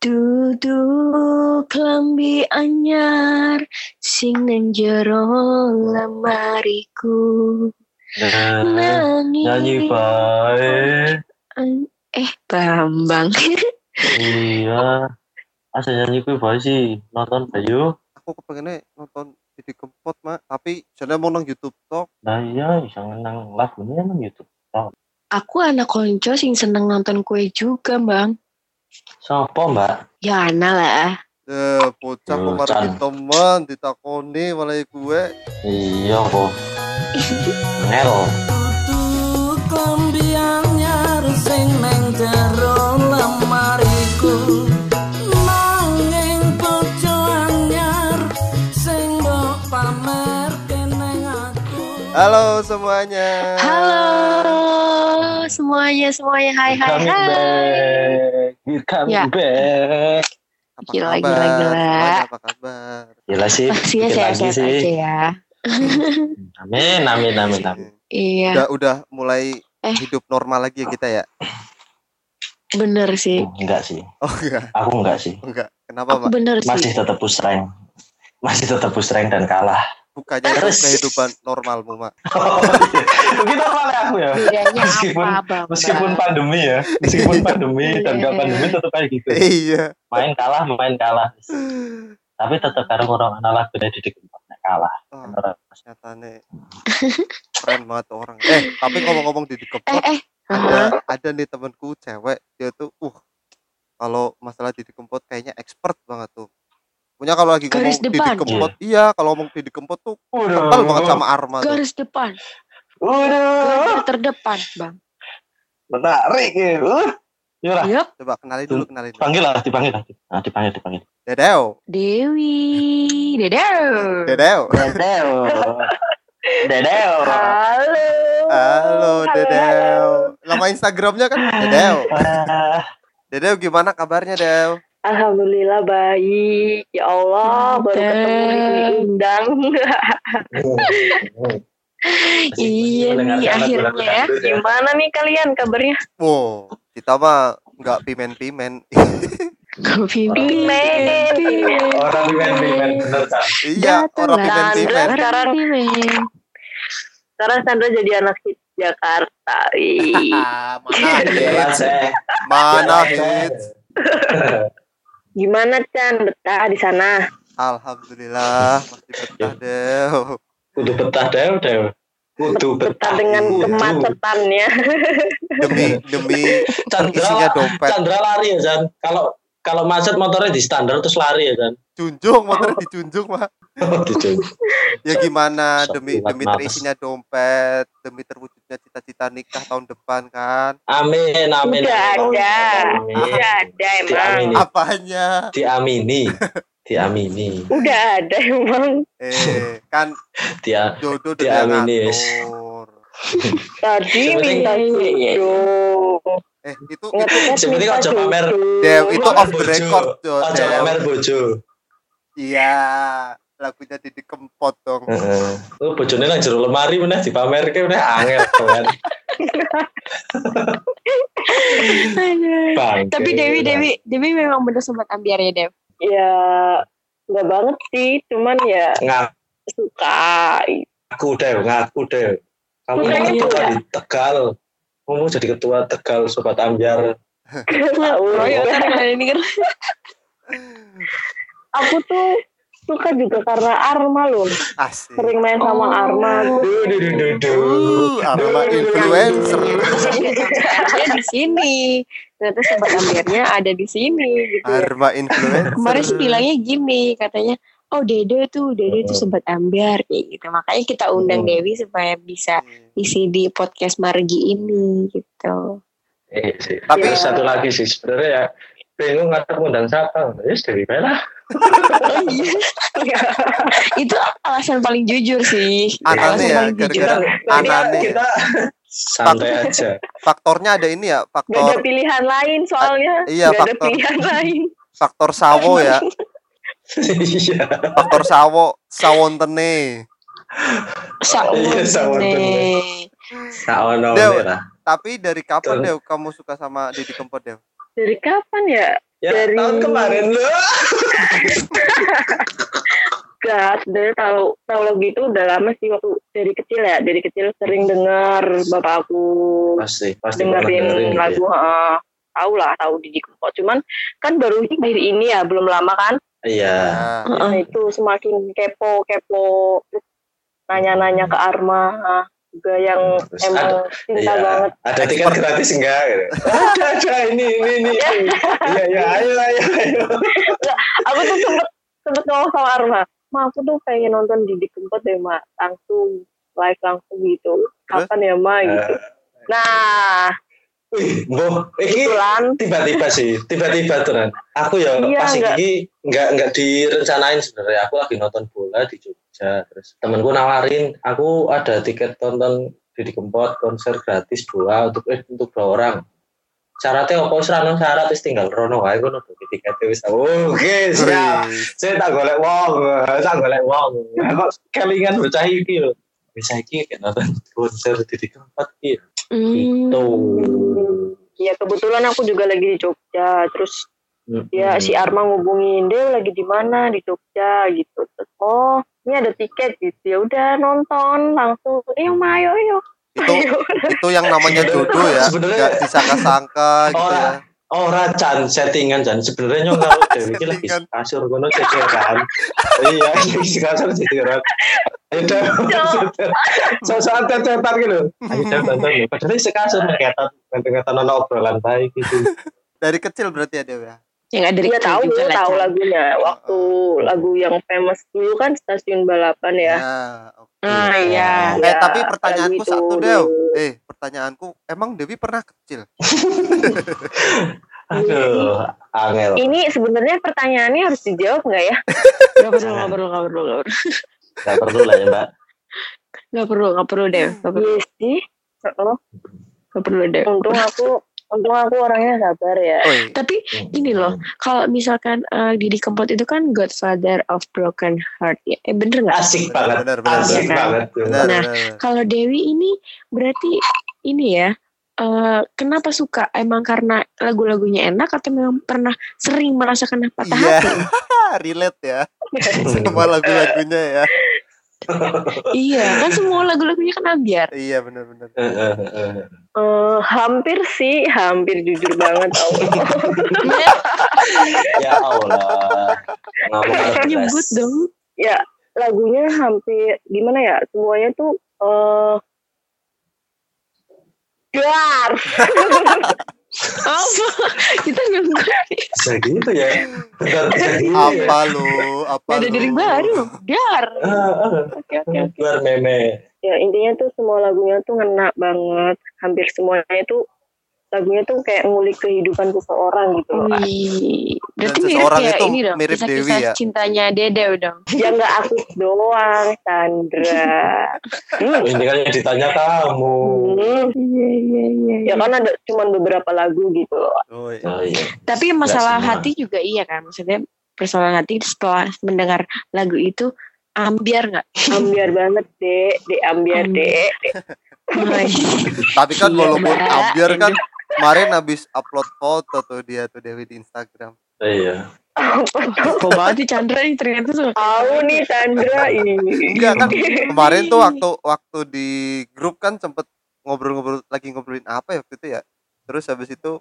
Duduk klambi anyar sing nang jero lemariku. Nah, Nangis. nyanyi baik. Eh, Bambang. Iya. Asa nyanyi kuwi bae sih. Nonton Bayu. Aku kepengennya nonton Didi Kempot, Mak. Tapi jane mau nang YouTube tok. Nah iya, bisa nang lagunya emang gitu. Aku anak konco sing seneng nonton kue juga, Bang. Sopo mbak? Ya, ana lah. Eh, bocah marani temen ditakoni malah gue. Iya kok. Ngel. Sing jero lemariku Halo semuanya. Halo semuanya, semuanya. Hai, hai, Coming hai. back. You coming Ya. back. Apa Gila, kabar? gila, gila. Semuanya apa kabar? Gila sih. Pastinya sehat-sehat sih. aja ya. Amin, amin, amin, amin. Iya, Udah udah mulai Eh. hidup normal lagi ya kita ya? bener sih. Enggak sih. Oh enggak, Aku enggak sih. enggak. Kenapa, Aku Mak? bener Masih sih. tetap push rank. Masih tetap push rank dan kalah. Bukannya itu kehidupan normalmu, Mak. Begitu malah aku ya. Meskipun- apa, Bang? Meskipun pandemi ya, meskipun pandemi dan Iya. gak pandemi tetap kayak gitu. Iya. Main kalah, main kalah. Tapi tetap karo orang anak lagu dari didik kalah. Oh, Beneran. nyatane keren banget tuh orang. Eh, tapi ngomong-ngomong di Eh, Kempot, eh. ada ada nih temanku cewek, dia tuh uh kalau masalah Didi Kempot kayaknya expert banget tuh. Punya kalau lagi ngomong Garis Didi depan. Kempot, iya kalau ngomong Didi Kempot tuh kental banget sama Arma tuh. Garis depan. Waduh. Garis terdepan, Bang. Menarik ya. Uh. Yura, Yup. Coba kenalin dulu, kenalin. dulu. panggil lah, dipanggil lah. Nah, dipanggil, dipanggil. Dedeo, Dewi. Dedeo. Dedeo. Dedeo. Dedeo. Halo. Halo Dedeo. Nama Instagramnya kan Dedeo. Ah, Dedeo gimana kabarnya Dew? Alhamdulillah baik. Ya Allah, baru ketemu di undang. Iya nih, akhirnya ya. Gimana nih kalian kabarnya? Wow, kita mah nggak pimen-pimen. Kopi Pimen, pimen. Orang pimen pimen bener kan. iya, orang pimen-pimen. Sekarang- Sekarang Sandra jadi anak hits Jakarta. Ih. mana Gila hits? seh. Mana hits? Gimana Chan betah di sana? Alhamdulillah masih betah Dew. Kudu betah deh, deh. Kudu Betah dengan kemacetannya. Demi demi Chandra, dompet. Chandra lari ya, Jan. Kalau kalau macet motornya di standar terus lari ya, Jan. Junjung motor dijunjung mah. Gitu. Ya gimana demi demi terisinya dompet, demi terwujudnya cita-cita nikah tahun depan kan. Amin, amin. Udah amin. ada. Amin. Udah ada emang. Diamini. Apanya? Diamini. Diamini. Udah ada emang. Eh, kan Dia jodoh Diamini. Tadi minta jodoh. Eh, itu Ngetes Sebenarnya aja pamer. Dew itu off the record Dew. pamer bojo. Iya, lagunya Didi Kempot dong. Heeh. Lu bojone nang jero lemari meneh dipamerke meneh angel kan. Tapi Dewi, Dewi, Dewi memang bener sobat ambiar ya, Dew. Ya nggak banget sih, cuman ya suka. ngaku deh, ngaku deh. Kamu ketua ya? di Tegal. Kamu mau jadi ketua Tegal Sobat Ambiar. Tahu. ya kan ini kan. Aku tuh suka juga karena Arma loh. Asik. Sering main sama Oh. Arma. Duh, duh, duh, duh, duh. Uh, Arma influencer. Dia di sini. Ternyata sobat ambiernya ada di sini gitu ya. Arma influencer. Kemarin sih bilangnya gini, katanya, oh Dede tuh, Dede tuh sobat ambiar kayak gitu. Makanya kita undang Hmm. Dewi supaya bisa isi di podcast Margi ini gitu. Eh, sih. Tapi- Terus satu lagi sih sebenarnya ya bingung nggak ngundang siapa. Ya lah. Oh iya. Itu alasan paling jujur sih. Anane Alasan ya, paling jujur. gara-gara anane. Kita santai aja. Faktornya ada ini ya, Gak ada faktor pilihan lain soalnya. Iya, Gak ada faktor. pilihan lain. faktor sawo ya. Iya. Faktor sawo, sawontene. Iya. Saono Dew. lah. Tapi dari kapan. Dew kamu suka sama Didi Kempot Dew? Dari kapan ya? Ya Dari- tahun kemarin loh. Gak, sebenarnya tahu tahu lagu itu udah lama sih waktu dari kecil ya. Dari kecil sering dengar bapak aku Pasti, pasti dengerin dengerin lagu. gitu ya. tahu lah, tahu Didi Kempot. Cuman kan baru akhir ini ya, belum lama kan. Iya. Nah, itu semakin kepo kepo nanya-nanya ke Arma juga yang Terus emang cinta Iya. banget. Ada tiket gratis enggak? Gitu. Ada, ada ini, ini, ini. Iya, iya, ayo, ayo, ayo. Aku tuh sempet sempet ngomong sama Arma, ma aku tuh pengen nonton Didi Kempot deh ma, langsung live langsung gitu. Kapan ya ma gitu. Nah, Wih, ini kebetulan tiba-tiba sih, tiba-tiba tuh. Aku ya Iya, pas enggak. ini nggak nggak direncanain sebenarnya. Aku lagi nonton bola di Jogja, terus temanku nawarin, aku ada tiket nonton Didi Kempot konser gratis dua untuk eh, untuk dua orang. Syaratnya apa sih Rano syarat wis tinggal rono wae ngono tuh tiketnya wis. Oke, siap. Saya tak golek wong, tak golek wong. Kok kelingan bocah iki lho. Bisa iki nonton konser Didi Kempot iki. Hmm. Tuh. ya kebetulan aku juga lagi di Jogja. Terus ya Hmm. si Arma ngubungin dia lagi di mana di Jogja gitu. Terus oh ini ada tiket gitu. Ya udah nonton langsung. Ayo ma, ayo ayo. itu itu yang namanya jodoh ya Sebenarnya- nggak disangka-sangka gitu ya Ora, Chan settingan Chan sebenarnya nyong kalau Dewi iki lagi kasur kono cekeran. iya, lagi kasur cekeran. Ayo dah. Sosokan tetetan gitu. Ayo dah tonton. Padahal isi kasur ngeketan, ngetan ono obrolan baik gitu. dari kecil berarti ya Dew ya Yang ada Dia tahu juga lah, tahu lagunya. Waktu lagu yang famous dulu kan stasiun balapan ya. oke Ah iya. eh Ya, tapi pertanyaanku itu satu Dew eh pertanyaanku emang Dewi pernah kecil Aduh, angel. Ini sebenarnya pertanyaannya harus dijawab nggak ya? Gak perlu, gak perlu, gak perlu, gak perlu. Gak perlu lah ya, Mbak. Gak perlu, gak perlu deh. Gak perlu, Iya sih. Oh, gak perlu deh. untung aku untung aku orangnya sabar ya. oh iya. Tapi ini loh, kalau misalkan eh, Didi Kempot itu kan Godfather of Broken Heart ya. Eh bener nggak? Asik Benar, banget. benar, benar, Asik banget. tuh. benar, Nah. Kalau Dewi ini berarti ini ya. eh, kenapa suka? Emang karena lagu-lagunya enak atau memang pernah sering merasakan patah Iya. hati? relate ya sama lagu-lagunya ya iya, kan semua lagu-lagunya kan ambiar. iya benar-benar Eh, eh, eh. Eh, hampir sih, hampir jujur banget. Allah. Ya Allah. Ada Nyebut dong. ya lagunya hampir gimana ya? Semuanya tuh eh Dar. Apa? Kita nggak Bisa gitu ya. Bisa gitu ya. apa lu apa ada diri baru. Dar. Ah, ah. Oke oke oke. Meme. Ya intinya tuh semua lagunya tuh ngena banget. Hampir semuanya itu lagunya tuh kayak ngulik kehidupan seseorang gitu loh. Wih, berarti Dan mirip seseorang ya itu ini dong. mirip kisah-kisah Dewi ya? cintanya Dede dong. Ya nggak aku doang, Sandra. Hmm. Ini kan yang ditanya kamu. Hmm. Iya iya iya. Ya kan ada cuman beberapa lagu gitu loh. oh, iya. Oh iya. Tapi masalah hati juga iya kan. Maksudnya persoalan hati setelah mendengar lagu itu ambiar nggak? Ambiar banget, Dek. Dek ambiar. Wah, tapi kan Iya, walaupun ambiar kan kemarin habis upload foto tuh dia tuh Dewi di Instagram Iya. Kok banget sih Chandra nih ternyata suka. Tahu nih Sandra ini. enggak kan kemarin tuh waktu waktu di grup kan sempet ngobrol-ngobrol lagi ngobrolin apa ya waktu itu ya terus habis itu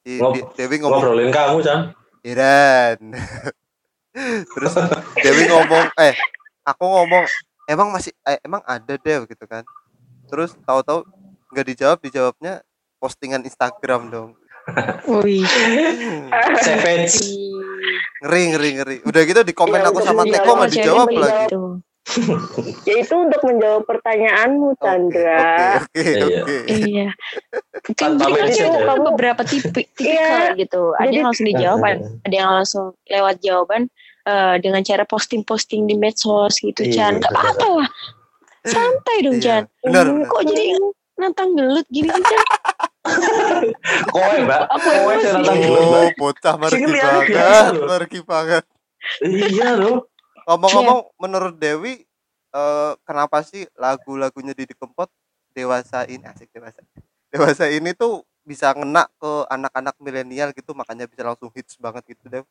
si Ngob- Di- Dewi ngomong Ngobrolin kamu, Chan. Iran terus Dewi ngomong eh aku ngomong emang masih eh, emang ada deh gitu kan terus tahu-tahu nggak dijawab dijawabnya postingan Instagram dong Wih. Savage. ngeri ngeri ngeri udah gitu di komen Ya, aku sama menjawab, Teko nggak dijawab lagi Ya itu untuk menjawab pertanyaanmu, Oke, Sandra. oke oke Iya. Iya. Tanpa mention kan ya. kamu beberapa tipe tipikal gitu. Ada Jadi- yang langsung dijawab, ada yang langsung lewat jawaban eh, dengan cara posting-posting di medsos gitu, Iya, Chan. Gak apa-apa lah. Santai dong, Iya, Chan. benar Hmm, benar Kok jadi nantang gelut gini sih, Chan? Kowe, Mbak. Kowe dulu, Mbak. oh bocah marki banget Iya loh. ngomong-ngomong menurut Dewi eh, kenapa sih lagu-lagunya Didi Kempot dewasa ini asik dewasa dewasa ini tuh bisa ngena ke anak-anak milenial gitu makanya bisa langsung hits banget gitu Dev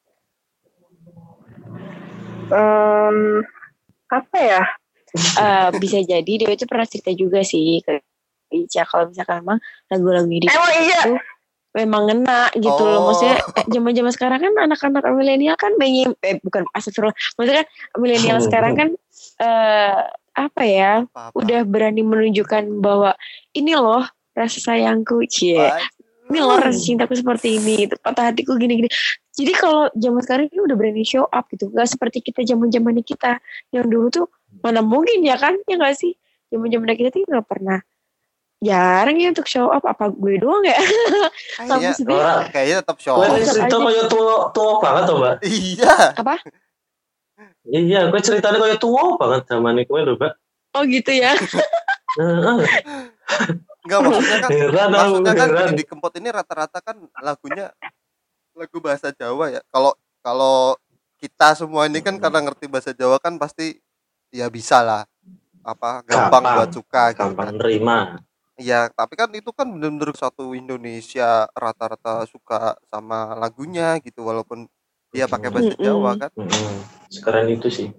Em, apa ya? Eh, bisa jadi dia itu pernah cerita juga sih ke Ica kalau misalkan emang lagu-lagu di Emang iya. itu memang ngena gitu loh. Oh. maksudnya eh, zaman-zaman sekarang kan anak-anak milenial kan pengen eh bukan astagfirullah. Maksudnya kan milenial sekarang kan eh apa ya apa-apa. udah berani menunjukkan bahwa ini loh rasa sayangku cie. Ini loh rasa cintaku seperti ini itu patah hatiku gini-gini. Jadi kalau zaman sekarang ini udah berani show up gitu. Nggak seperti kita zaman zamannya kita. Yang dulu tuh mana mungkin ya kan ya nggak sih? Zaman zamannya kita tuh nggak pernah jarang ya untuk show up apa gue doang ya kayaknya Sama Orang kayaknya tetap show Kowe tetep cerita aja. kaya tua tua banget to, Mbak. iya apa Iya, kowe ceritanya kaya tua banget zaman kowe lho, Mbak. oh gitu ya Heeh. Enggak maksudnya kan Heran maksudnya kan heran. di Kempot ini rata-rata kan lagunya lagu bahasa Jawa ya. Kalau kalau kita semua ini kan karena ngerti bahasa Jawa kan pasti ya bisa lah apa gampang, Gampang. buat suka gitu Gampang kan. nerima. Iya, tapi kan itu kan bener-bener satu Indonesia rata-rata suka sama lagunya gitu walaupun dia pakai bahasa Mm-mm. Jawa kan. Heeh. Sekarang itu sih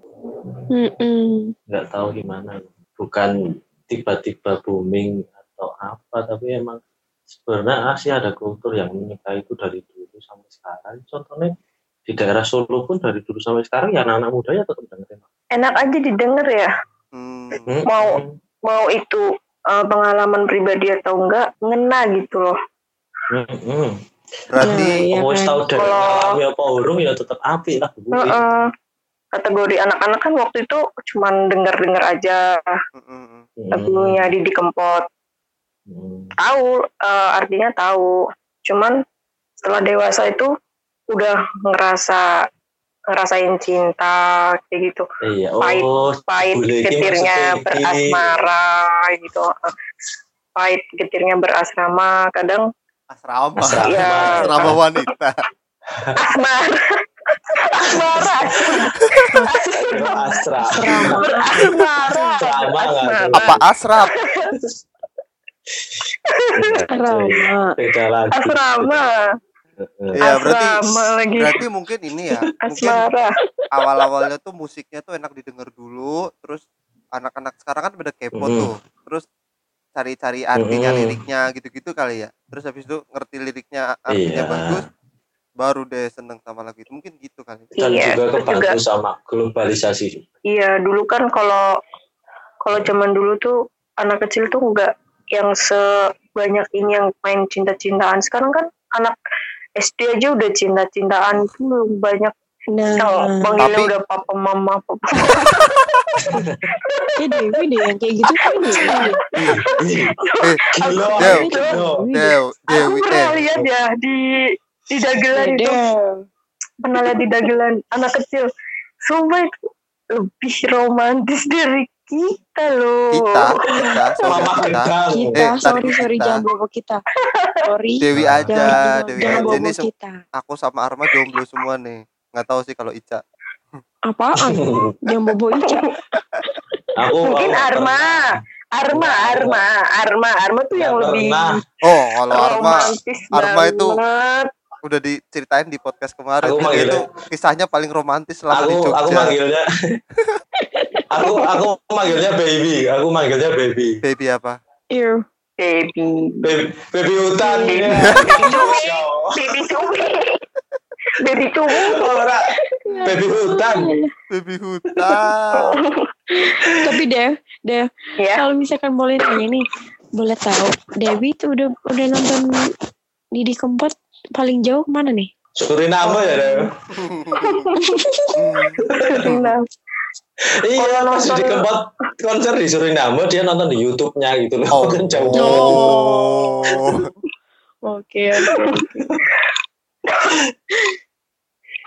Mm-mm. nggak tahu gimana. Bukan tiba-tiba booming atau apa, tapi emang sebenarnya sih ada kultur yang menyukai itu dari dulu sampai sekarang. Contohnya di daerah Solo pun dari dulu sampai sekarang ya anak-anak muda ya tetap dengerin. Enak aja didengar ya. Hmm. Mau- Mau itu eh, pengalaman pribadi atau enggak, ngena gitu loh. Hmm. berarti Oh, kan? tahu dari apa urung ya tetap api lah. Bu. Heeh. Kategori anak-anak kan waktu itu cuman dengar-dengar aja mm, mm, mm. Hmm. lagunya Didi Kempot. Hmm. Tahu eh, artinya tahu. Cuman setelah dewasa itu udah ngerasa ngerasain cinta kayak gitu. Iya, Pahit- oh, Pahit ini getirnya berasmara gitu. Pahit getirnya berasrama, kadang asrama. Asrama. Iya. Asrama wanita. asmara. asmara. Asrama nggak tuh? Apa asrap? Rama. Beda lagi. Asrama. Iya, berarti lagi. berarti mungkin ini ya. Mungkin Asmara. awal-awalnya tuh musiknya tuh enak didengar dulu, terus anak-anak sekarang kan pada kepo Mm. tuh. Terus cari-cari artinya Mm. liriknya gitu-gitu kali ya. Terus habis itu ngerti liriknya artinya Iya. bagus, baru deh seneng sama lagu itu. Mungkin gitu kali. Dan Iya, juga kebantu juga- sama globalisasi. Iya, dulu kan kalau kalau zaman dulu tuh anak kecil tuh enggak yang sebanyak ini yang main cinta-cintaan. Sekarang kan anak SD aja udah cinta-cintaan tuh banyak. Nah, yang panggilnya Tapi- udah papa mama papa. Dewi deh yang kayak gitu kan. Dew. Dew, Aku pernah eh, lihat ya di di dagelan itu. Dew. pernah lihat di dagelan anak kecil. Sumpah itu lebih romantis dari kita loh. kita, kita, Mama kita. Kita, Eh, sorry sorry kita. jangan bawa kita. Sorry. Dewi aja, Jangan, Dewi jangan aja. Ini kita. aku sama Arma jomblo semua nih. Nggak tahu sih kalau Ica. Apaan? Jangan bawa Ica. Aku Mungkin aku Arma. Arma, Arma, Arma, Arma tuh yang lebih. Oh, kalau Arma romantis Arma itu banget. udah diceritain di podcast kemarin. Aku itu kisahnya paling romantis selama di Aku Jogja. aku manggilnya aku aku manggilnya baby. Aku manggilnya baby. Baby apa? Ew. Baby. Baby, baby hutan. Baby. ya. Baby cumi. Baby cumi. Ora, baby hutan. Baby hutan. Tapi Dev, Dev, Ya. kalau misalkan boleh nanya nih, boleh tahu Dewi tuh udah udah nonton Didi Kempot paling jauh ke mana nih? Suriname ya, Dew. Suriname. Iya, pas nonton- di Kempot konser di Suriname dia nonton di YouTube-nya gitu loh. Oh. Kan jauh. Oh. Oke, oke.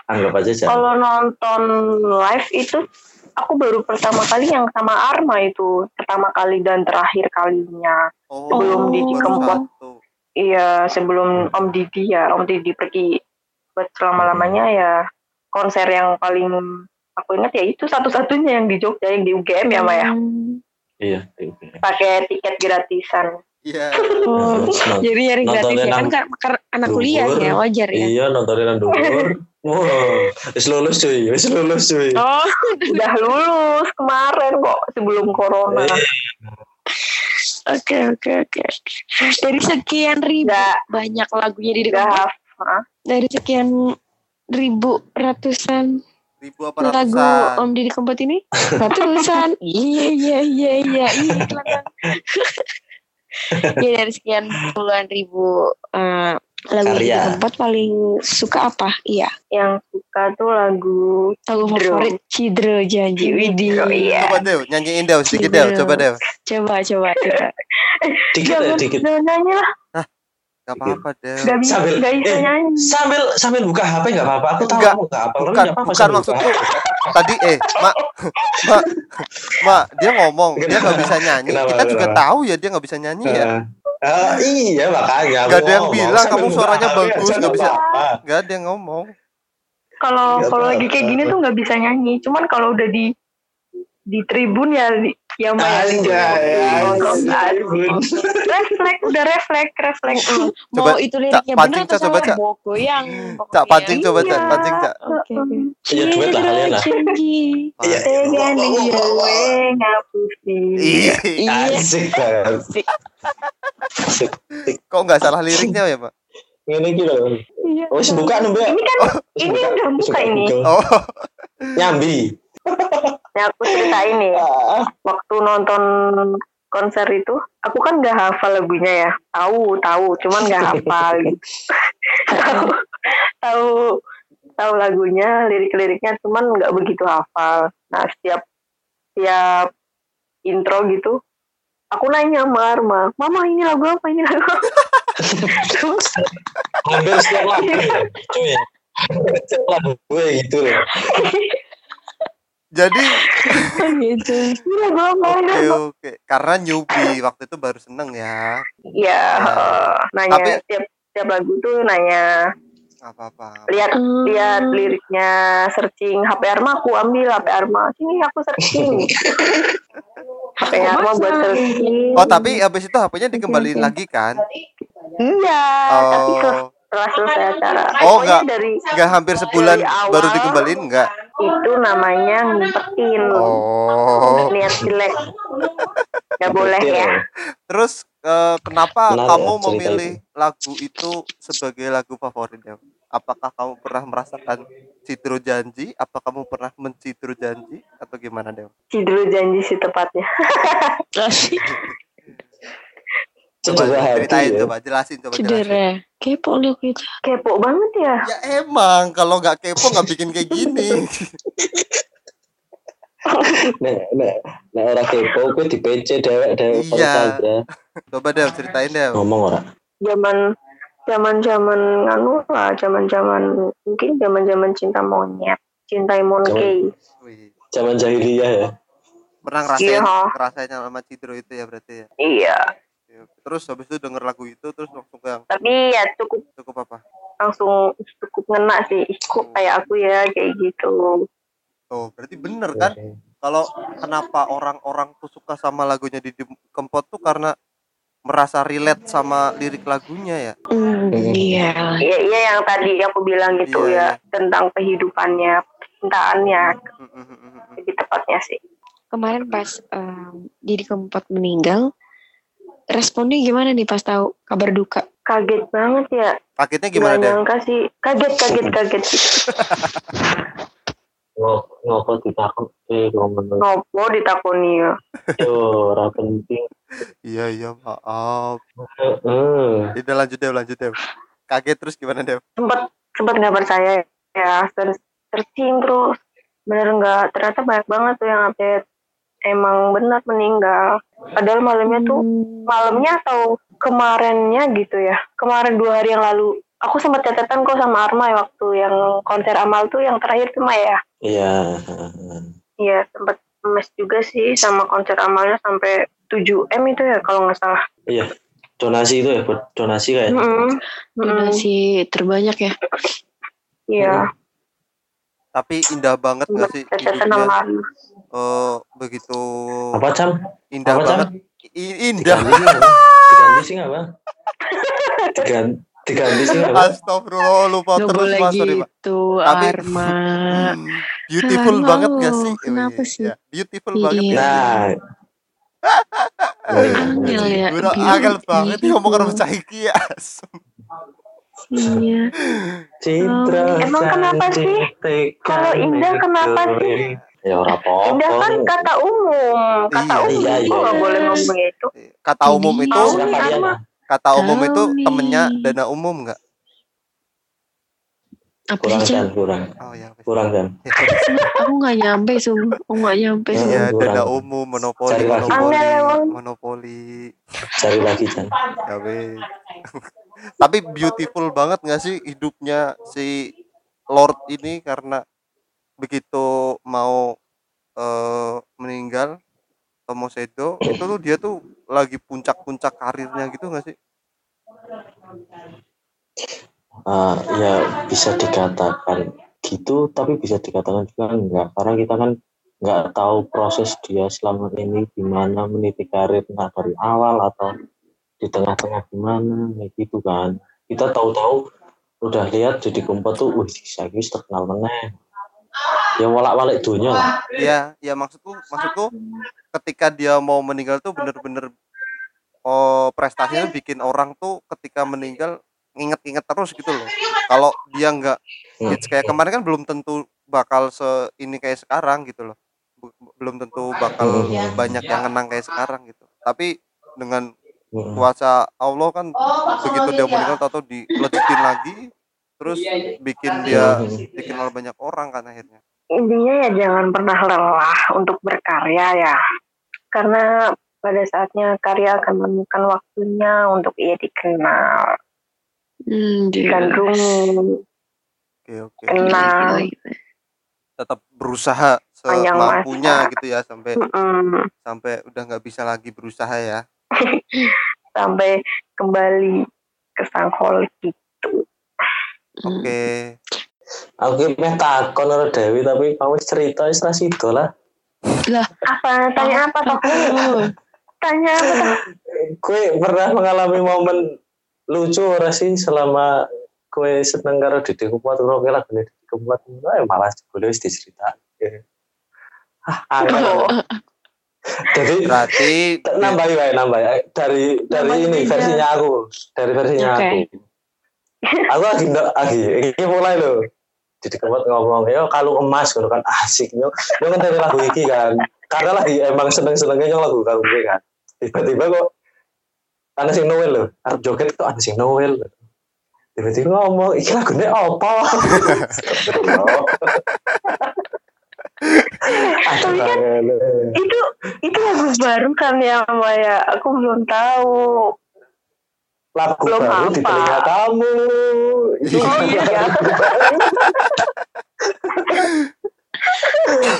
Anggap aja jangan. Kalau nonton live itu aku baru pertama kali yang sama Arma itu pertama kali dan terakhir kalinya. Oh, Sebelum Didi baru Kempot. satu. Iya sebelum Om Didi ya Om Didi pergi buat selama lamanya ya konser yang paling aku ingat ya itu satu-satunya yang di Jogja yang di UGM ya Maya Hmm. Iya, oke. pakai tiket gratisan. Iya. Oh, jadi nyari gratis ya kan nang- kar- kar- anak kuliah ya wajar ya. Iya nontonin dhuwur. Wah, wis lulus cuy, wis lulus cuy. Oh, Udah lulus kemarin kok sebelum corona. Eh, oke oke oke. Dari sekian ribu Nggak banyak lagunya di dekat hafal. dari sekian ribu ratusan Ribu apa lagu ratusan? Om Didi Kempot ini ratusan iya iya iya iya iya iklan ya dari sekian puluhan ribu eh, lagu Didi. Kempot paling suka apa iya Yang suka tuh lagu lagu favorit Cidro Janji Cidro, iya. Coba Dew, nyanyiin Dew sedikit Cidro. coba Dew. coba coba coba dikit Jangan dikit. nyanyi lah, Gak apa-apa Dew. nggak bisa, Sambil- nggak bisa eh, nyanyi. Sambil sambil buka HP nggak apa-apa. Aku tahu Enggak, kamu nggak apa. Bukan, Nggak apa-apa bukan maksudku. Tadi eh, Mak, Mak, Mak, dia ngomong dia nggak bisa nyanyi. Kenapa, Kita juga kenapa? tahu ya dia nggak bisa nyanyi ya. Eh, eh, iya makanya. Nggak ada yang bilang kamu suaranya bagus, aja nggak nggak bisa. Nggak ada yang ngomong. Kalau kalau lagi kayak gini tuh nggak bisa nyanyi. Cuman kalau udah di di tribun ya di, ya main Anjay, Ngomong anjay. Refleks udah refleks refleks Mm. Coba, mau itu Cak, liriknya bener atau coba, salah Cak. mau goyang Cak pokoknya. pancing coba Cak, Iya. pancing Cak. Oke, oke. Iya, duet lah kalian lah. Iya. Gue ngapusi. Ih, Asik kok nggak salah liriknya ya, Mak? Ini gitu. Iya. Wes buka nih, Mbak. Ini kan ini Buka. udah buka Buka, ini. buka. Oh, Nyambi. Nah, aku ceritain nih. Ah, Waktu nonton konser itu, aku kan nggak hafal lagunya ya. Tahu, tahu, cuman nggak hafal gitu. tahu, tahu, tahu lagunya, lirik-liriknya, cuman nggak begitu hafal. Nah, setiap setiap intro gitu, aku nanya sama Arma, Mama ini lagu apa? Ini lagu apa? Hampir setiap lagu ya. Cuy. Setiap lagu gue gitu loh. jadi Oh, gitu. apa? Ini oke apa?" oke. Karena newbie waktu itu baru seneng ya. Iya, eh, nanya Tapi- setiap setiap lagu tuh nanya Nggak apa-apa. lihat Hmm. lihat liriknya searching HP Arma aku ambil HP Arma sini aku searching HP Arma buat searching Oh tapi habis itu HP-nya dikembaliin lagi kan? iya tapi setelah, Oh, selesai acara Oh, Pokoknya nggak. dari nggak hampir sebulan Dari awal. baru dikembaliin nggak? itu namanya ngumpetin Oh, niat jelek nggak boleh ya terus eh, kenapa Menarik kamu ya memilih lagu itu sebagai lagu favorit ya? Apakah kamu pernah merasakan Citro Janji? Apa kamu pernah mencitru janji? Atau gimana Dew? Cidru janji sih tepatnya Coba Cedera hati ceritain, ya. coba jelasin, coba jelasin. Cedera. Kepo lu gitu. kepo banget ya Ya emang, kalau nggak kepo nggak bikin kayak gini. Nek nek nek ora kepo kowe di PC dewek-dewek Iya. saja. coba Dew, ceritain Dew. Ngomong ora. zaman zaman zaman anu lah zaman zaman mungkin zaman zaman cinta monyet cinta monkey Zaman jahiliyah ya. pernah ngerasain, Iya. ngerasain sama Citro itu ya berarti ya? iya Terus habis itu denger lagu itu, terus langsung ke yang tapi ya cukup cukup apa? langsung cukup ngena sih Ih, kok kayak aku ya kayak gitu Oh, berarti bener kan? Kalau kenapa orang-orang tuh suka sama lagunya di Kempot tuh karena merasa relate sama lirik lagunya ya. Hmm, iya. iya iya yang tadi aku bilang gitu Iya, ya tentang kehidupannya cintaannya Mm, mm, mm, mm, mm. lebih tepatnya sih Kemarin pas um, Didi Kempot meninggal, responnya gimana nih pas tahu kabar duka? kaget banget ya Paketnya nggak gimana deh? nyangka sih kaget kaget kaget Ngo- Ngopo ditakon eh ngomong ngopo ditakoni ya yo ora penting. Iya iya maaf. Heeh. Udah lanjut deh lanjut deh. Kaget terus gimana deh? sempat sempat nggak percaya ya ser- searching terus bener nggak ternyata banyak banget tuh yang update emang benar meninggal padahal malamnya tuh Hmm. malamnya atau kemarinnya gitu ya kemarin dua hari yang lalu aku sempat catatan kok sama Arma ya waktu yang konser amal tuh yang terakhir tuh Maya Iya. iya sempat mes juga sih sama konser amalnya sampai 7 m itu ya kalau nggak salah Iya. Donasi itu ya buat donasi kayak. Mm-mm. Mm-mm. Donasi terbanyak ya. iya Tapi indah banget gak sih catatan sama? Arma Eh begitu Apa cam? indah Apa, Cam? banget. I- indah. Diganti sih apa diganti diganti sih apa Astagfirullah lupa Gak terus boleh mas sorry gitu, Tapi- Arma. Hmm, beautiful Halo, banget gak sih kenapa Wih, sih? ya, beautiful Iya. banget nah Angel ya. Gue udah angel banget nih ngomong karo cah iki ya Iya. Citra Emang kenapa sih? Kalau indah kenapa sih? Ya ora apa-apa Indah kan kata umum, kata Iya, umum iya, itu iya. nggak boleh ngomong itu. kata umum Ini itu Tahu Siapa nih, kalian Arma. ya? kata umum itu nih. temennya dana umum nggak Apa kurang sih? dan kurang oh ya kurang dan Aku nggak nyampe, sum. Aku nggak nyampe. Iya. Iya dana umum monopoli Cari lagi. monopoli emang. monopoli cari lagi Jan ya tapi beautiful banget nggak sih hidupnya si Lord ini karena begitu mau eh, meninggal Tomo Sedo itu tuh dia tuh lagi puncak-puncak karirnya gitu nggak sih? Ah, ya bisa dikatakan gitu tapi bisa dikatakan juga enggak karena kita kan nggak tahu proses dia selama ini gimana meniti karir entah dari awal atau di tengah-tengah gimana kayak gitu kan. Kita tahu-tahu udah lihat jadi kumpul tuh wih saya terkenal meneh ya walak-walik dunia lah Iya, ya maksudku maksudku ketika dia mau meninggal tuh bener-bener oh prestasinya bikin orang tuh ketika meninggal nginget-nginget terus gitu loh. Kalau dia nggak Hmm. kayak kemarin kan belum tentu bakal se ini kayak sekarang gitu loh. Belum tentu bakal Hmm. banyak yang ngenang kayak sekarang gitu. Tapi dengan Mm. kuasa Allah kan begitu dia meninggal tahu diledekin lagi terus bikin dia Hmm. dikenal banyak orang kan akhirnya. Intinya ya jangan pernah lelah untuk berkarya ya. Karena pada saatnya karya akan menemukan waktunya untuk ia dikenal, Hmm, dia. digandrungi, Oke oke. kenal. tetap berusaha semampunya gitu ya sampai Mm-mm. sampai udah nggak bisa lagi berusaha ya sampai kembali ke sang holik gitu. Hmm. oke. Aku meh takon karo Dewi tapi kamu cerita wis ra sido lah. Apa? Tanya apa toh? Oh, Tanya apa toh? kue pernah mengalami momen lucu ora sih selama kue seneng karo Didi Kumpot karo kue lagu Didi Kumpot eh malah boleh wis dicerita ah angel. jadi berarti nambahi wae nambahi. Dari dari Nambahi ini versinya aku. Dari versinya aku aku lagi ndak lagi. Ini mulai loh Didi Kumpot ngomong yo kalau emas ngono kan. Asik yo. Yo kan dari lagu iki kan. Karena lagi emang seneng senengnya nyong lagu karo gue kan. Tiba-tiba kok ada sing Noel loh arep joget kok ada sing Noel tiba-tiba ngomong iki lagunya apa? Tapi kan itu itu lagu baru kan ya Maya. Aku belum tahu. Lagu Belum baru di apa. telinga kamu Oh iya.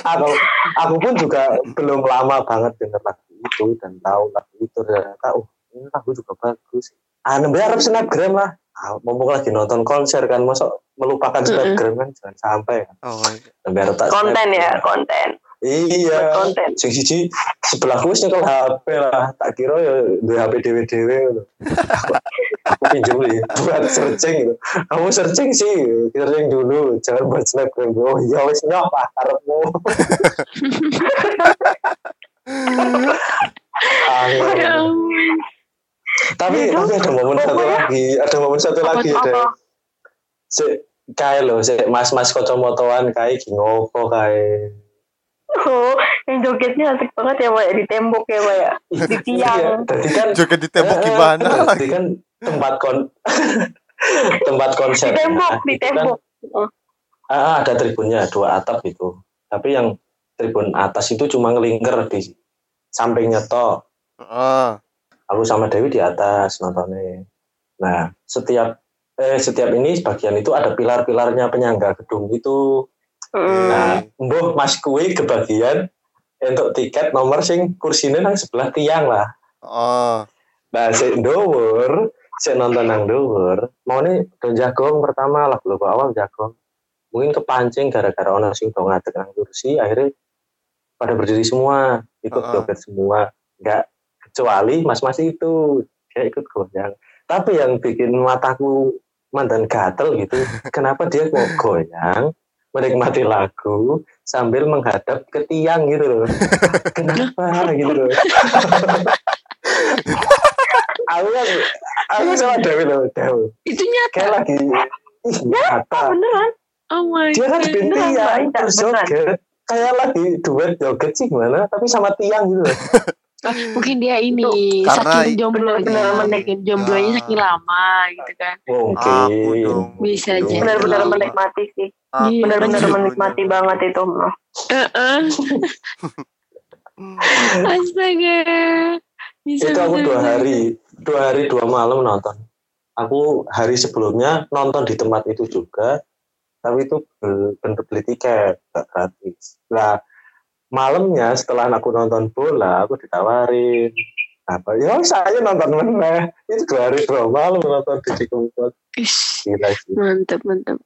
aku aku pun juga belum lama banget denger lagu itu dan tahu lagu itu dan tahu ini lagu juga bagus ah nembe harap snapgram lah ah, mumpung lagi nonton konser kan masuk melupakan snapgram kan jangan sampai kan oh iya. konten ya, snapgram. konten. Iya. Konten. sing siji sebelahku wis nyekel HP lah. Tak kira ya duwe HP ngono. aku, aku pinjam nih buat searching gitu kamu searching sih searching dulu. Jangan buat snapgram oh iya wis nyok lah karepmu Angel. Ya tapi tapi ada momen satu lagi ada momen satu lagi ada. si kae lo si mas mas kocomotoan kae gingoko kae Oh, yang jogetnya asik banget ya Maya di tembok ya Maya. Di tiang. Tadi kan joget di tembok Eh, gimana Tadi kan tempat kon tempat konser. Di tembok, Nah, di kan, tembok. Oh. ah, ada tribunnya dua atap itu. Tapi yang tribun atas itu cuma ngelingker di sampingnya toh. ah Aku sama Dewi di atas nontonnya. Nah, setiap eh setiap ini bagian itu ada pilar-pilarnya penyangga gedung itu. Mm. Nah, mbuh Mas kuwi kebagian untuk tiket nomor sing kursinya nang sebelah tiang lah. oh Nah, si dhuwur, si nonton nang mau nih do jagong pertama lah belum awal jagong. Mungkin kepancing gara-gara ono sing do ngadeg nang kursi, akhirnya pada berdiri semua, ikut Heeh. joget semua. Enggak kecuali mas-mas itu dia ikut goyang tapi yang bikin mataku mantan gatel gitu kenapa dia kok goyang menikmati lagu sambil menghadap ke tiang gitu loh. Kenapa gitu loh? Aku kan aku sama Dewi loh Dewi. Itu nyata. kayak lagi ih nyata beneran? Oh my dia kan god. di tiang terus beneran. joget. Kayak lagi duet joget sih gimana tapi sama tiang gitu loh Mungkin dia ini Karena saking jomblonya, bener-bener saking jomblonya saking lama gitu kan. Aku dong. Bisa Dong. aja. benar-benar Lama. menikmati sih Iya, benar-benar menikmati banget itu Heeh. Astaga. Bisa, itu aku bisa, dua hari dua hari dua malam nonton aku hari sebelumnya nonton di tempat itu juga tapi itu bener beli tiket gak gratis nah malamnya setelah aku nonton bola aku ditawarin apa ya saya nonton mana itu dua hari dua malam nonton di Cikumpul gila sih mantep mantep.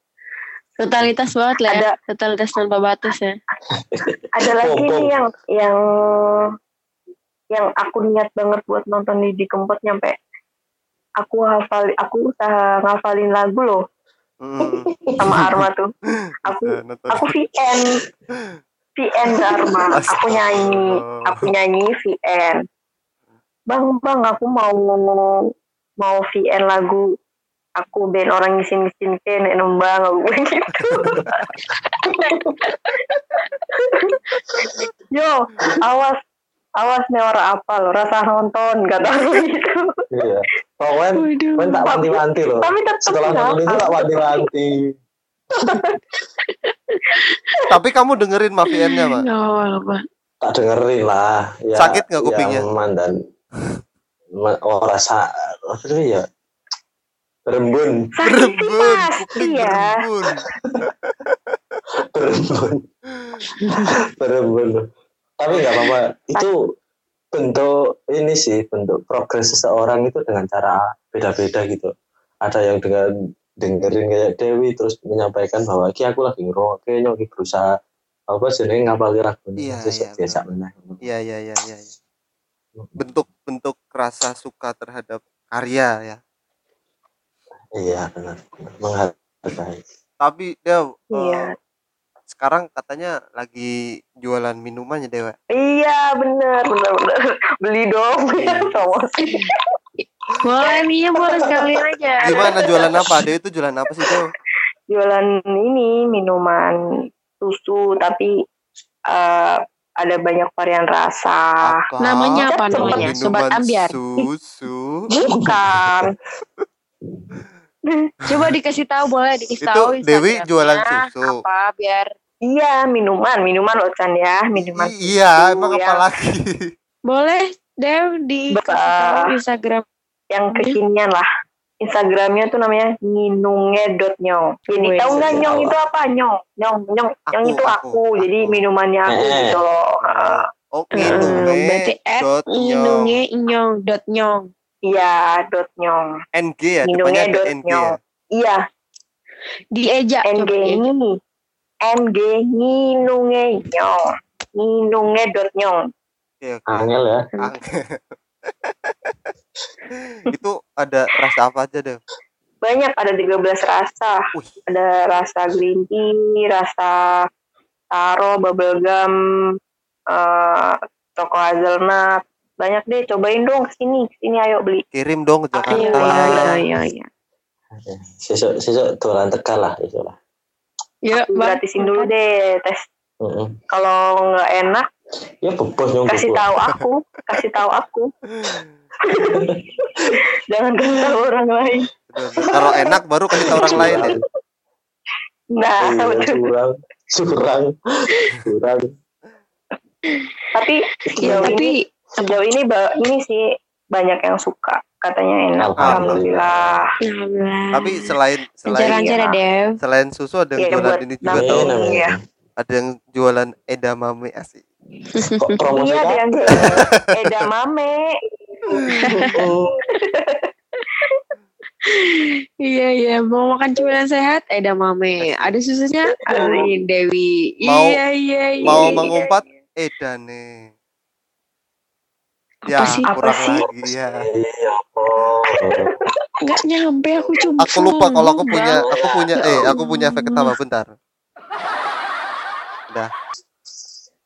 Totalitas banget lah ya. Totalitas tanpa batas ya. ada lagi nih yang yang yang aku niat banget buat nonton di di Kempot nyampe aku hafal aku usaha ngafalin lagu loh Hmm. sama Arma tuh aku nonton. aku VN VN ke Arma aku nyanyi aku nyanyi VN bang bang aku mau mau VN lagu aku band orang ngisin ngisin ke nek nembang aku bilang gitu. Yo awas awas nih orang apa lo rasa nonton kata aku gitu. Iya pokoknya pokoknya tak wanti-wanti loh tapi tetap setelah nonton itu tak wanti-wanti Tapi kamu dengerin Mafiennya, Pak? Oh, apa? tak dengerin lah. Ya, Sakit nggak kupingnya? yang mandan. Ma- oh rasa apa sih ya? Berembun Berembun, pasti kuping ya berembun. berembun berembun tapi nggak apa-apa. Itu bentuk ini sih bentuk progres seseorang itu dengan cara beda-beda gitu. Ada yang dengan dengerin kayak Dewi terus menyampaikan bahwa ki aku lagi ngerokok nyoki berusaha apa jenenge ngapal lagu Iya, terus iya, biasa Iya, iya, iya, iya. iya. Bentuk-bentuk rasa suka terhadap karya ya. iya benar benar. menghargai Tapi dia iya sekarang katanya lagi jualan minumannya Dewa. iya bener bener bener beli dong Iya. promosi Boleh nih ya, boleh sekalian aja. Gimana jualan apa? Dewa itu jualan apa sih Dewa? jualan ini minuman susu tapi eh, ada banyak varian rasa Apa? Namanya apa namanya? Sobat Ambiar. Susu. bukan Coba dikasih tahu boleh dikasih Itu tahu. Dewi Instagramnya jualan susu. Apa biar iya minuman minuman loh Chan ya minuman I- iya, susu emang apa yang, lagi? boleh Dev dikasih Ba- tahu Instagram. Yang kekinian lah Instagramnya tuh namanya nginunge.nyong. Jadi Wih, tahu nggak nyong itu apa? Nyong, nyong, nyong, nyong Aku, itu aku, aku. Jadi aku. minumannya aku Eh. gitu loh. Ah, Oh, Hmm, minumnya berarti at dot nyong. dot nyong. Iya, dot nyong. NG ya, Minumnya depannya ada dot NG nyong. ya. Iya, Dieja. NG ini. NG nginunge nyong. Nginunge dot nyong. Oke, oke. angel ya. itu ada rasa apa aja deh? Banyak ada 13 rasa. Wih. Ada rasa green tea, rasa taro, bubblegum, eh choco hazelnut. Banyak deh, cobain dong ke sini, ke sini ayo beli. Kirim dong ke Jakarta. ayo, ayo, ayo. sesuk sesuk dolan tegal lah sesuk lah Bang. gratisin dulu deh tes. Heeh. Kalau nggak enak, ya bebas nyong kasih tahu aku, kasih tahu aku. Jangan kasih tahu orang lain. Kalau enak baru kasih tahu orang lain ya. Nah, iya, curang curang curang tapi Ya, sejauh ini tapi sejauh ini ba- ini sih banyak yang suka katanya enak Alhamdulillah. alhamdulillah. Tapi selain selain ya, Dev. selain susu ada yang Iya, jualan buat ini juga tahu. Iya. Ada yang jualan edamame asik. Kok promosi iya ada kan yang jualan edamame Iya iya mau makan cemilan sehat ada mame ada susunya ada Dewi Mau- iya iya iya Mau iya. mengumpat edane. ya sih? Apa sih? ya Iya, oh. Nggak nyampe aku cuma. aku lupa kalau aku punya aku punya Ya eh aku punya efek ketawa bentar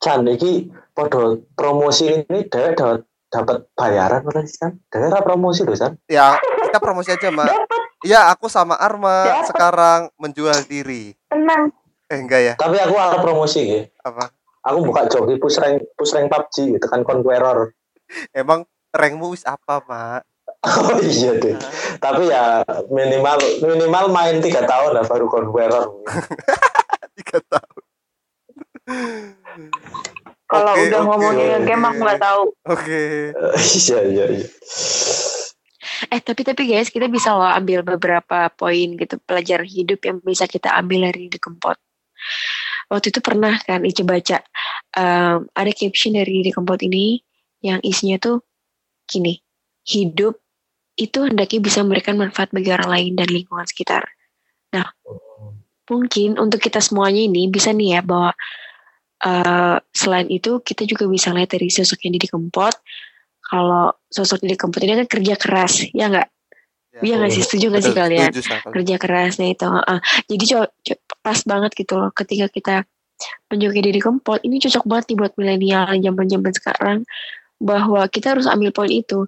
Chan, iki podo promosi ini dia dapat dapat bayaran berarti kan? Dia ora promosi loh, Chan. ya kita promosi aja mbak Iya aku sama Arma Dapat. sekarang menjual diri tenang eh enggak ya Tapi aku ada promosi ya. apa Aku buka joki push rank push rank PUBG gitu kan Conqueror. emang rankmu wis apa mak Oh iya deh. Tapi ya minimal minimal main tiga tahun lah baru Conqueror. tiga tahun kalau Oke, udah oke, ngomongin oke. game aku nggak tahu oke Iya iya iya. Eh tapi tapi guys kita bisa loh ambil beberapa poin gitu pelajaran hidup yang bisa kita ambil dari di Kempot. Waktu itu pernah kan Ica baca em, ada caption dari di Kempot ini yang isinya tuh gini hidup itu hendaknya bisa memberikan manfaat bagi orang lain dan lingkungan sekitar. Nah mungkin untuk kita semuanya ini bisa nih ya bahwa eh, selain itu kita juga bisa lihat dari sosok yang Didi Kempot. Kalau sosok Didi Kempot ini kan kerja keras ya nggak? Iya nggak sih? setuju nggak sih kalian? setuju kerja kerasnya itu heeh. jadi co- co- pas banget gitu loh ketika kita menjoki diri kempot. Ini cocok banget nih buat milenial zaman zaman sekarang bahwa kita harus ambil poin itu.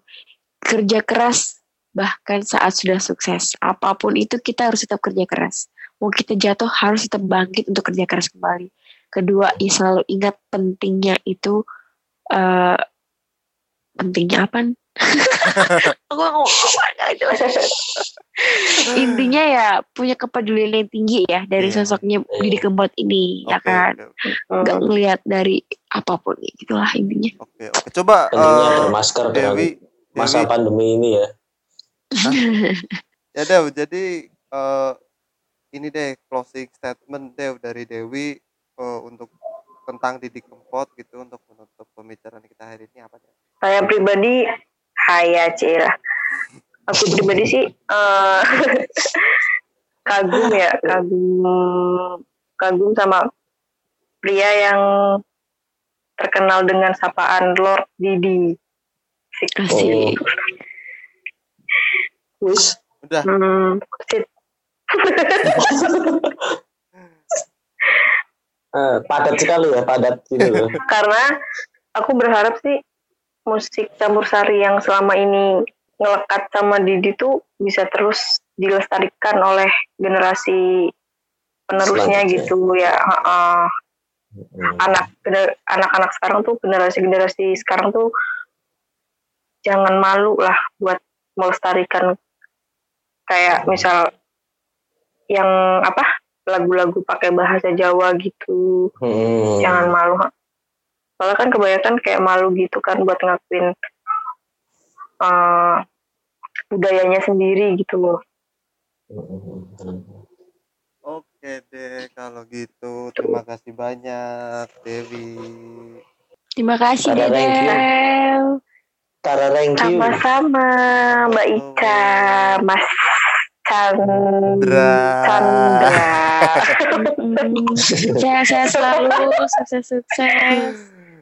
Kerja keras bahkan saat sudah sukses. Apa pun itu kita harus tetap kerja keras. Mau kita jatuh harus tetap bangkit untuk kerja keras kembali kedua ya selalu ingat pentingnya itu eh pentingnya apa? Aku nggak jelas intinya ya punya kepedulian yang tinggi ya dari Iya. sosoknya Didi Kempot ini ya Oke, kan? oke. nggak ngelihat dari apa pun gitulah intinya. Oke oke. Coba Pentingnya eh, bermasker Dewi masa Dewi. Pandemi ini ya. ya Dew jadi eh, ini deh closing statement Dew dari Dewi eh, untuk tentang Didi Kempot gitu untuk menutup pembicaraan kita hari ini apa Dew? saya pribadi haya cira aku pribadi sih eh, kagum ya kagum kagum sama pria yang terkenal dengan sapaan Lord Didi Sik. Asik. Udah Hmm, Eh, padat sekali ya, padat gitu loh. karena aku berharap sih musik campur sari yang selama ini ngelekat sama Didi tuh bisa terus dilestarikan oleh generasi penerusnya gitu ya Ha-ha. Hmm. anak anak-anak sekarang tuh generasi generasi sekarang tuh jangan malu lah buat melestarikan kayak misal yang apa lagu-lagu pakai bahasa Jawa gitu. Hmm. jangan malu soalnya kan kebanyakan kayak malu gitu kan buat ngakuin eh, budayanya sendiri gitu loh. Oke deh kalau gitu. Terima kasih banyak Dewi. Terima kasih. Dedel. Tara thank you. sama-sama Mbak Ica Mas Chandra. Chandra sehat-sehat selalu sukses-sukses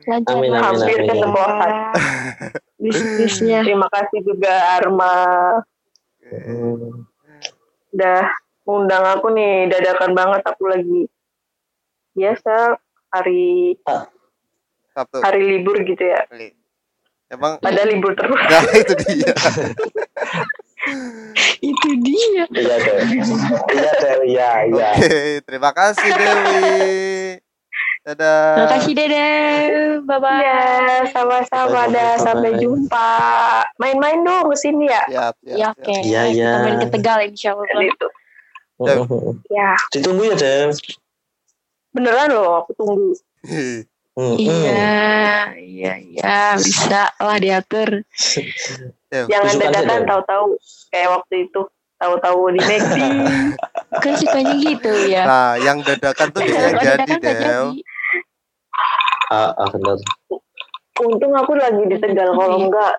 lancar Amin, amin, Hampir amin. ketemu Ahad. bisnisnya terima kasih juga Arma. Hmm. udah undang aku nih dadakan banget aku lagi biasa hari Sabtu hari libur gitu ya emang pada libur terus nah itu dia itu dia Iya deh. Iya deh, iya, iya. oke terima kasih Dewi dadah terima kasih Dedel bye bye Ya, sama-sama dah. Sampai jumpa. Main-main dong ke sini ya. ya oke Iya, iya. kita main ke Tegal insya Allah Gitu. Hmm. Ya, Ditunggu ya, Dem. beneran loh aku tunggu. Hmm. iya iya iya bisa lah diatur Dew, Jangan dadakan tahu-tahu kayak waktu itu. Tahu-tahu di McD. kan sukanya gitu ya nah yang dadakan tuh biasanya Kalau jadi jadi. Ah, ah, benar. Untung aku lagi di Tegal. Kalau Iya. enggak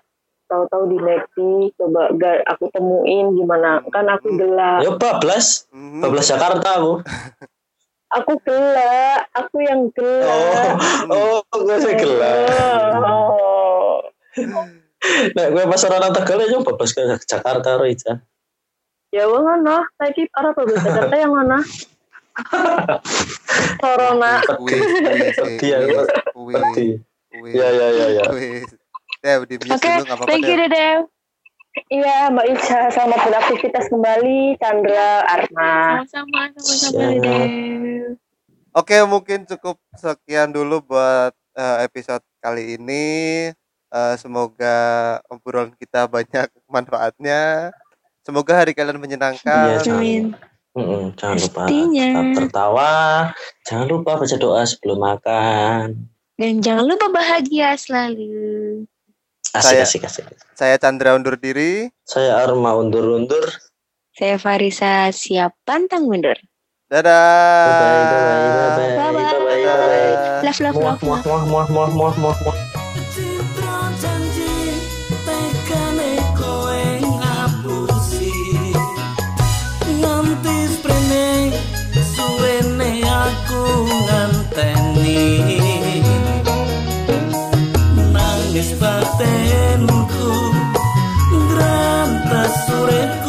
tahu-tahu di McD. Coba ga- aku temuin gimana. Kan aku gelap. Yo, bablas. Hmm. Bablas Jakarta aku. Aku gelap. Aku yang gelap. Oh, oh, gue sih gelap. Oh. Nek gue pas orang Tegal ya nyoba bus ke Jakarta ro Ica. Ya ngono, saiki para pebis Jakarta yang mana? Corona. Pedih ya, Iya iya iya iya. wis. Dew, di mute Oke, dulu apa-apa thank you Dew. Iya, Mbak Ica, selamat beraktivitas kembali, Chandra, Arma. Sama-sama. Oke, mungkin cukup sekian dulu buat eh, episode kali ini. Eh, semoga obrolan kita banyak manfaatnya. Semoga hari kalian menyenangkan. Iya, jangan- Amin. Mm-mm, jangan lupa Pastinya. tetap tertawa. Jangan lupa baca doa sebelum makan. Dan jangan lupa bahagia selalu. Asik Saya- asik asik. Saya Chandra undur diri. Saya Arma undur-undur. Saya Farisa siap pantang mundur. Dadah. Bye bye bye bye bye bye bye bye. Love, love, love, muah muah muah muah muah muah muah. Sprene suwene aku nganteni batenku Grantas surenku